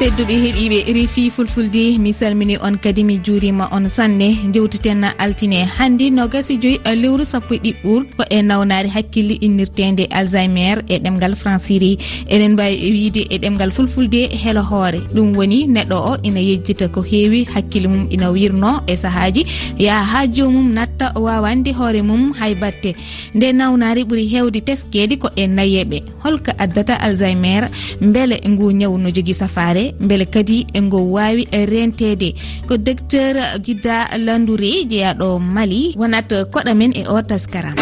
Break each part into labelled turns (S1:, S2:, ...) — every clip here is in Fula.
S1: tedduɓe heeɗiɓe refi fulfulde. Mi salmini on kadi mi juurima on sanne. Dewtiten altine. Hannde nogasi joyi lewru sappo e ɗiɓɓur ko e nawnade hakkille innirtede alzheimer e ɗemgal franciri eɗen mbawi wiide e ɗemgal fulfulde heelo hoore. Ɗum woni neɗɗo o ina yejjita ko heewi hakkille mum ina wirno e saahaji yaa ha jomum natta wawande hoore mum hay batte. Nde nawnari ɓuuri hewde teskede ko e nayeɓe. Holko addata alzheimer beele ngu ñawu no jogui safare beele kadi engo wawi rentede ko docteur guida landouri jeeyaɗo mali wonat koɗa men e o taskaram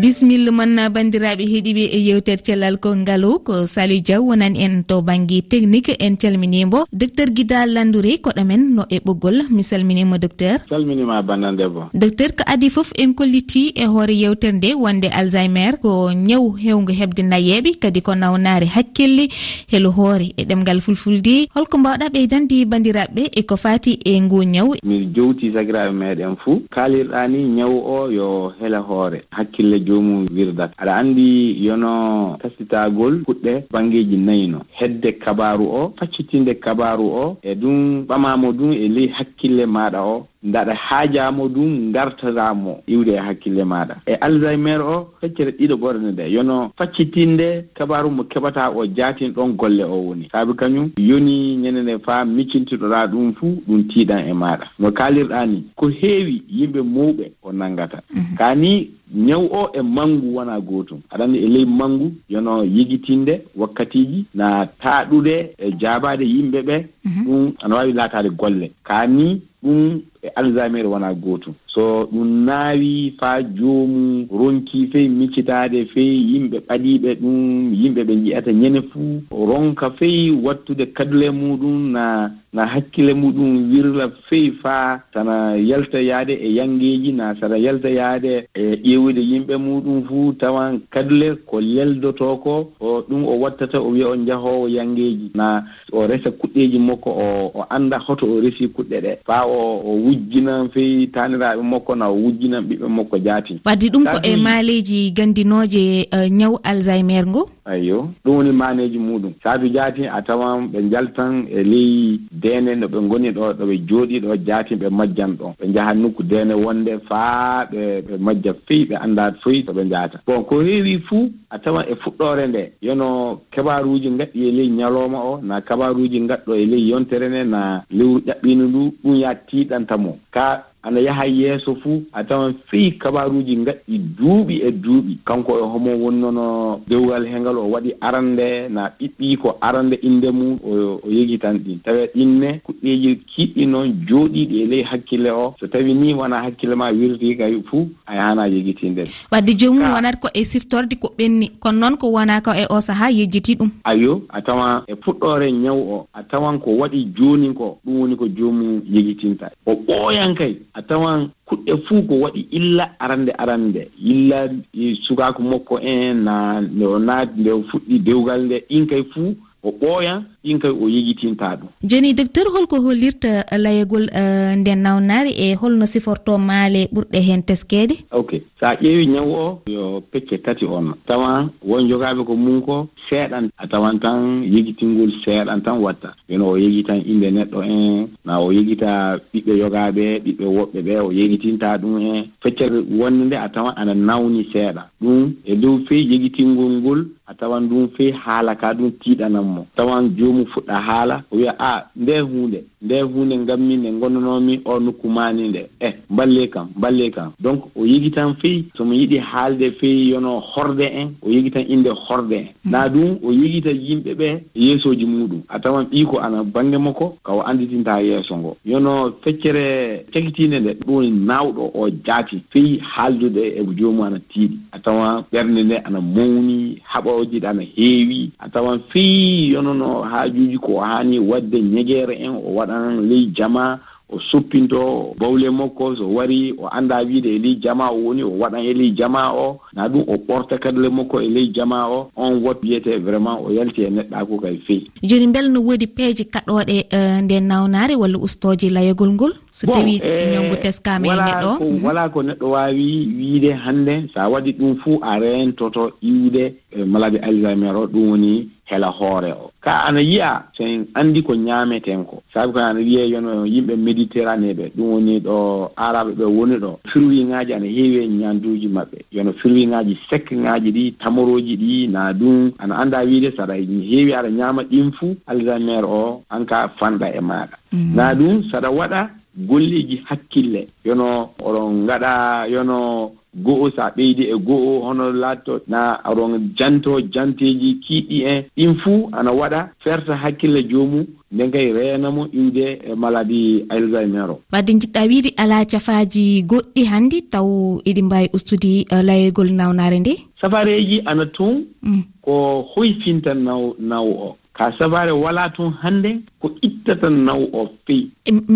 S1: bisimilla moon bandiraɓe heeɗiɓe e yewtere cellal ko kongalu ko saliou diaw wonan en to banggue technique en calminimo docteur guida landoure koɗomen no e ɓoggol mi salminima docteur.
S2: Salminima bandandebo
S1: docteur ko adi foof en kolliti e hoore yewtere nde wonde alzheimer ko ñaw hewgu hebde nayeɓe kadi ko nawnare hakkille helo hoore e ɗemgal fulfulde. Holko mbawɗa ɓeydande bandiraɓeɓe e ko fati e ngu ñaw.
S2: Mi jowti sagiraɓe meɗen fou kalirɗa ni ñaw o yo hela hoore hakkille joomum wirdat aɗa anndi yono tasitagol kuɗɗe bangeeji nayino hedde kabaru o faccitinde kabaru o e ɗum ɓamamo ɗum e ley hakkille maɗa o. Ndaɗa haajamo ɗum gartaramo iwde e hakkille maɗa e alzheimer o feccere ɗiɗo ɓorne nde. Yono faccitinde kabaru mo keɓata o jaatin ɗon golle o woni. Saabi kañum yoni ñanene faa miccintiɗoɗa ɗum fuu ɗum tiiɗan e maɗa no kalirɗa ni ko heewi yimɓe mawɓe o nanggata mhm. kani ñaw o e manngu wonaa gootum aɗa anndi e ley manngu yono yigitinde wakkatiiji na taaɗude e jaabaade yimɓe ɓee mhm. ɗum ana waawi laataade golle. Kaa ni ɗum e alzamere wona gootum so ɗum naawi faa joomum ronki fey miccitaade fey yimɓe ɓaɗiiɓe ɗum yimɓe ɓe njiyata ñene fuu. Ronka fey wattude kadule muɗum na na hakkille muɗum wirla fey faa tana yalta yaade e yangeeji na sara yalta yaade e ƴeewude yimɓe muɗum fuu. Tawan kadule ko leldotoo ko o ɗum o wattata o wiya o njahoowo yangeeji na o resa kuɗɗeeji makko o o annda hoto o resii kuɗɗe ɗee faa o o wujjinan fey taaniraaɓe makko na wujjinan ɓiɓɓe makko jaati.
S1: Wadde ɗum ko e maaleji gandinoje ñaw e, alzheimer ngo?
S2: Eyyo ɗum woni maneji muɗum. Saatu jaati a tawan ɓe jaltan e ley deene no ɓe goni ɗo ɗo ɓe jooɗi ɗo jaati ɓe majjan ɗon ɓe jaha nokku deene wonde faa ɓe ɓe majja fey ɓe annda foyi to ɓe jahata bon ko heewi fuu a tawan e fuɗɗore nde yono kabaruji gaɗɗi e ley ñalowma o na kabaruji gaɗɗo e ley yontere nde na lewru ƴaɓɓino ndu ɗum ya tiiɗanta mo. Ka ana yaha yeeso fuu a tawan feyi kabaruuji gaɗɗi duuɓi e duuɓi. Kanko e homo wonnono dewgal he ngal o waɗi arande na ɓiɓɓi ko arande innde mum o yegi tan ɗin. Tawa ɗinne kuɗɗeeji kiɗɗi noon jooɗiiɗi e ley hakkille o. So tawi ni wona hakkille ma wirtii kay fuu a yahana yegitinden
S1: wadde jomum wonata ko e siftorde ko ɓenni. Kono noon ko wona ko e o sahaa yejjiti ɗum.
S2: Ayo a tawan e fuɗɗore ñaw o. A tawan ko waɗi jooni ko ɗum woni ko joomum yegitinta o ɓooyan kay a tawan kuɗɗe fuu ko waɗi illa arande arande. Illa e, sukaaku makko en na nde o naati nde o fuɗɗi dewgal nde. Ɗin kay fuu o ɓooyan ɗin kay o yeƴitinta ɗum.
S1: Joni docteur holko hollirta layagol uh, eh, nden nawnaari e holno siforto maale ɓurɗe heen teskeede?
S2: Ok so a ƴeewi ñaw o yo pecce tati on. Tawa won jogaaɓe ko mum ko seeɗan a tawan tan yegitingol seeɗan tan watta. Yono o yegitan innde neɗɗo en ma o yegita ɓiɓɓe yogaaɓe ɓiɓɓe woɓɓe ɓe o yegitinta ɗum en. Feccere wonde nde a tawan ana nawni seeɗa. Ɗum e dow fey yegitingol ngol a tawan ɗum fey haala ka ɗum tiiɗanan mo tawan jom mum fuɗɗa haala o wiya a nde hunde nde hunde ngammi nde gonnonomi o nokku mani nde e eh, mballe kam mballe kam. Donc o yegitan feyi somo yiɗi haalde feyi yono horde en o yegitan inde horde en. Hmm. Na ɗum o yegita yimɓe ɓe yeesoji muɗum. A tawan ɓi ko ana bange makko ka o anditinta yeeso ngo. Yono feccere cakitinde nde ɗum woni nawɗo o jaati feyi haaldude e jomum ana tiiɗi. A tawan ɓernde nde ana mawni haɓoji ɗe ana heewi. A tawan feyi yonono ha haajuuji ko haani waɗde ñegeere en o waɗan ley jama o soppinto bawle makko so wari o annda wiide e ley jama o woni o waɗan e ley jama o. Na ɗum o ɓorta kadle makko e ley jama o. On wot wiyete vraiment o yalti e neɗɗako kay feyi
S1: joni mbel no woodi peeje kaɗooɗe eh, nde nawnaare walla ustoje layogol ngol? so tawi eh, ñawgu teskama e neɗɗo
S2: mhm. wala ko neɗɗo wawi wiide hannde sa waɗi ɗum fuu a rentoto iwde eh, malade alzheimer o ɗum woni hela hoore o. Ka ana yiya sen anndi ko ñaameten ko. Sabi ko ana wiye yono yimɓe méditerranée ɓe ɗum woni ɗo araɓe ɓe woni ɗo firwiŋaaji ana heewi e ñaanduuji maɓɓe. Yono firwiŋaaji sekkiŋaaji ɗi tamoroji ɗi na ɗum ana annda wiide saɗa heewi aɗa ñaama ɗin fuu alzheimer o an ka fanɗa e maaɗa. Mhm. Na ɗum saɗa waɗa golleeji hakkille. Yono oɗon ngaɗa yono go'o so a ɓeydi e go'o hono laatto na oɗon janto janteeji kiiɗɗi en. Ɗin fuu ana waɗa ferta hakkille joomum nden kay reenamo iwde e maladi alzaimer o.
S1: Wadde jiɗɗa wiide alaa cafaaji goɗɗi hanndi taw eɗi mbaawi ustude uh, layeygol nawnaare nde?
S2: Safareeji ana toon mm. ko hoyfinta naw naw o. Ka safare walaa toon hannde ko it ittata naw o feyi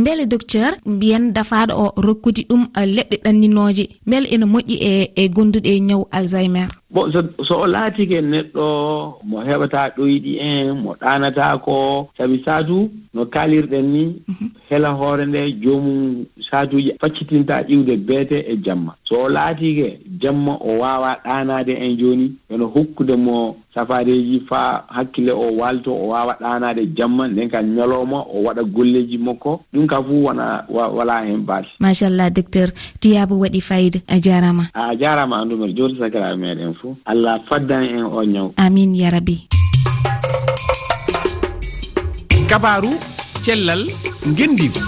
S1: beele docteur mbiyen dafaɗo o rokkude ɗum eh, leɗɗe ɗanninoje. Beele ene moƴƴi e e gonduɗe ñaw alzheimer.
S2: Bon so so o laatike neɗɗo mo heɓata ɗoyɗi en mo ɗanata ko sabi satu no kaalirɗen ni mhm. hela hoore nde joomum saatuuji faccitinta iwde beete e jamma. So o laatiike jamma o waawa ɗaanaade en jooni eno hokkude mo safaareeji faa hakkille o waalto o waawa ɗaanaade jamma nden ka ñalooma o waɗa golleeji makko. Ɗum ka fuu wona walaa heen baati.
S1: Machallah docteur tiyaabu waɗi fayida a jaaraama.
S2: A jaaraama anndumir jooti sakiraaɓe meeɗen fof allah faddan en o ñaw.
S1: Amin ya rabi
S3: kabaru cellal guendigu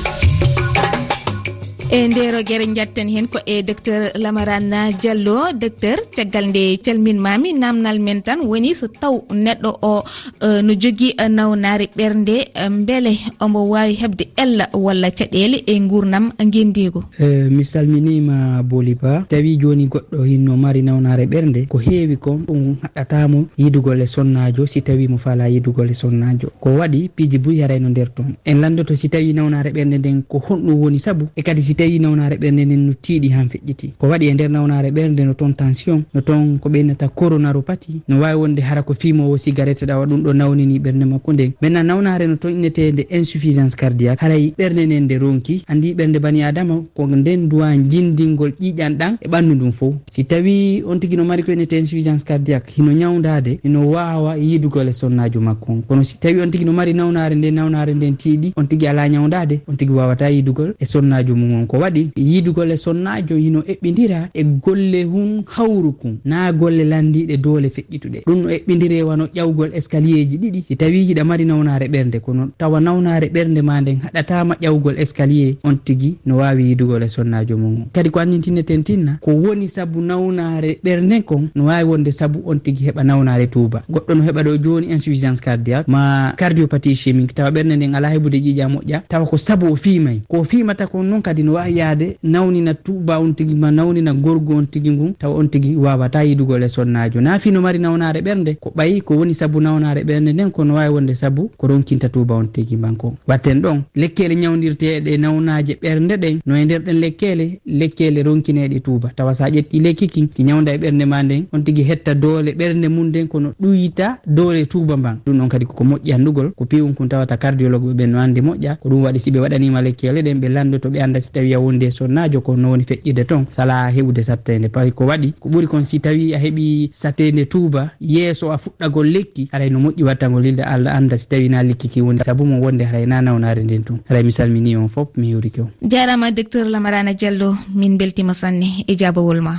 S1: e ndero guere jatten hen ko e docteur lamarana diallo docteur caggal nde calminmami namdal men tan woni so taw neɗɗo o e, no jogui nawnare ɓernde e, beele omo wawi hebde ella walla caɗele e gurdam guendigu
S4: e, mi salminima boli ba tawi joni goɗɗo hinno mari nawnare ɓernde ko heewi kon ɗum haɗɗatamo yidugol e sonnajo si tawi mo fala yidugol e sonnajo ko waɗi piiji buy harayno nder toon. En landoto si tawi nawnare ɓernde nden ko honɗum woni saabu e kadi si tawi nawnare ɓernde nden no tiiɗi han feƴƴiti. Ko waɗi e nder nawnare ɓernde no toon tension no toon ko ɓeynata coronaropati no wawi wonde hara ko fimowo cigarette ɗawa ɗum ɗo nawnini ɓernde makko nden. Maintenant nawnare no toon innetede insuffisance cardiaque haray ɓernde nden nde ronki andi ɓernde bani adama ko nden duwa jindingol ƴiƴan ɗan e ɓandu ndum fo si tawi on tigui no mari ko innete insuffisance cardiaque hino ñawdade ino wawa yidugol e sonnajo makko on kono si tawi on tigui no mari nawnare nde nawnare nden tiiɗi on tigui ala ñawdade on tigui wawata yidugol e sonnajo mum on ko waɗi yiidugol e sonnajo hino eɓɓidira e golle hun hawru kun. Na golle landiɗe doole feƴƴituɗe. Ɗum no eɓɓidire wano ƴawgol escalier ji ɗiɗi. Si tawi hiɗa mari nawnare ɓernde kono tawa nawnare ɓernde ma nden haɗatama ƴawgol escalier on tigui no wawi yiidugol e sonnajo mum. Kadi ko annintinneten tinna ko woni saabu nawnare ɓernde kon no wawi wonde saabu on tigui heɓa nawnare tuuba. Goɗɗo no heɓa ɗo joni insuffisance cardiaque ma cardiopathie chimique. Tawa ɓernde nden ala heɓude ƴiƴa moƴƴa. Tawa ko saabu o fimay ko fimata kon noon kadi no wawi wawa yaade nawnina tuba on tigui ma nawnina gorgo on tigui ngun taw on tigui wawata yiɗugo lesol najo naafi no mari nawnare ɓernde ko ɓayi ko woni saabu nawnare ɓernde nden kono wawi wonde saabu ko ronkinta tuba on tigui manko watten ɗon lekkele ñawdirteɗe nawnaje ɓernde ɗen no e nder ɗen lekkele lekkele ronkineɗe tuba tawa sa ƴetti lekki kin ki ñawda e ɓernde ma nden on tigui hetta doole ɓernde mum nden kono ɗuyita doole tuba mban. Ɗum ɗon kadi koko moƴƴi anndugol ko piwum kon tawata cardiologue ɓe ɓen no andi moƴƴa ko ɗum waɗi siɓe waɗanima lekkele ɗen ɓe landoto ɓe anda si tawi yawunde sonnajo ko nowoni feƴƴide ton. Sala hewde sattede pawi ko waɗi. Ko ɓuuri kon si tawi a heeɓi sattede tuuba yeeso a fuɗɗagol lekki haray no moƴƴi wattagol lilde allah anda si tawi na lekki ki woni saabu mo wonde haray na nawnare nden tun. Haray mi salmini on foof mi hewriki on.
S1: Jarama docteur lamarana diallo min beltima sanne e jabowol ma.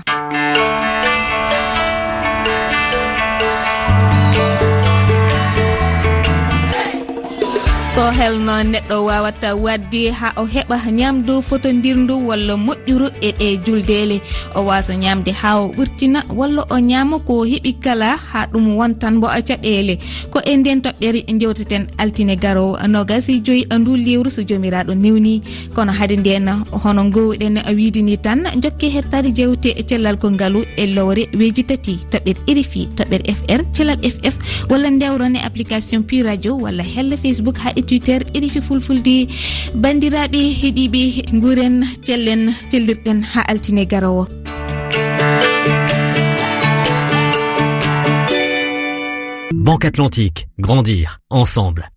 S1: ko helno neɗɗo wawata wadde ha o heɓa ñamdu fotodirdu walla moƴƴuru e ɗe juldele. O wasa ñamde ha o ɓurtina walla o ñama ko heɓi kala ha ɗum wontan bo caɗele ko e nden toɓɓere jewteten altine garowo nogasi joyi ndu lewru so jomiraɗo newni. Kono haade nden hono gowɗen widini tan jokke hettade jewte e cellal ko ngaalu e lowre weji tati toɓɓere irifi toɓɓere fr cellal ff walla dewron application pu radio walla helle facebook ha auditeur eɗifi fulfulde. Bandiraɓe heeɗiɓe guuren cellen cellirɗen ha altine garowo.
S5: Banque atlantique grandir ensemble.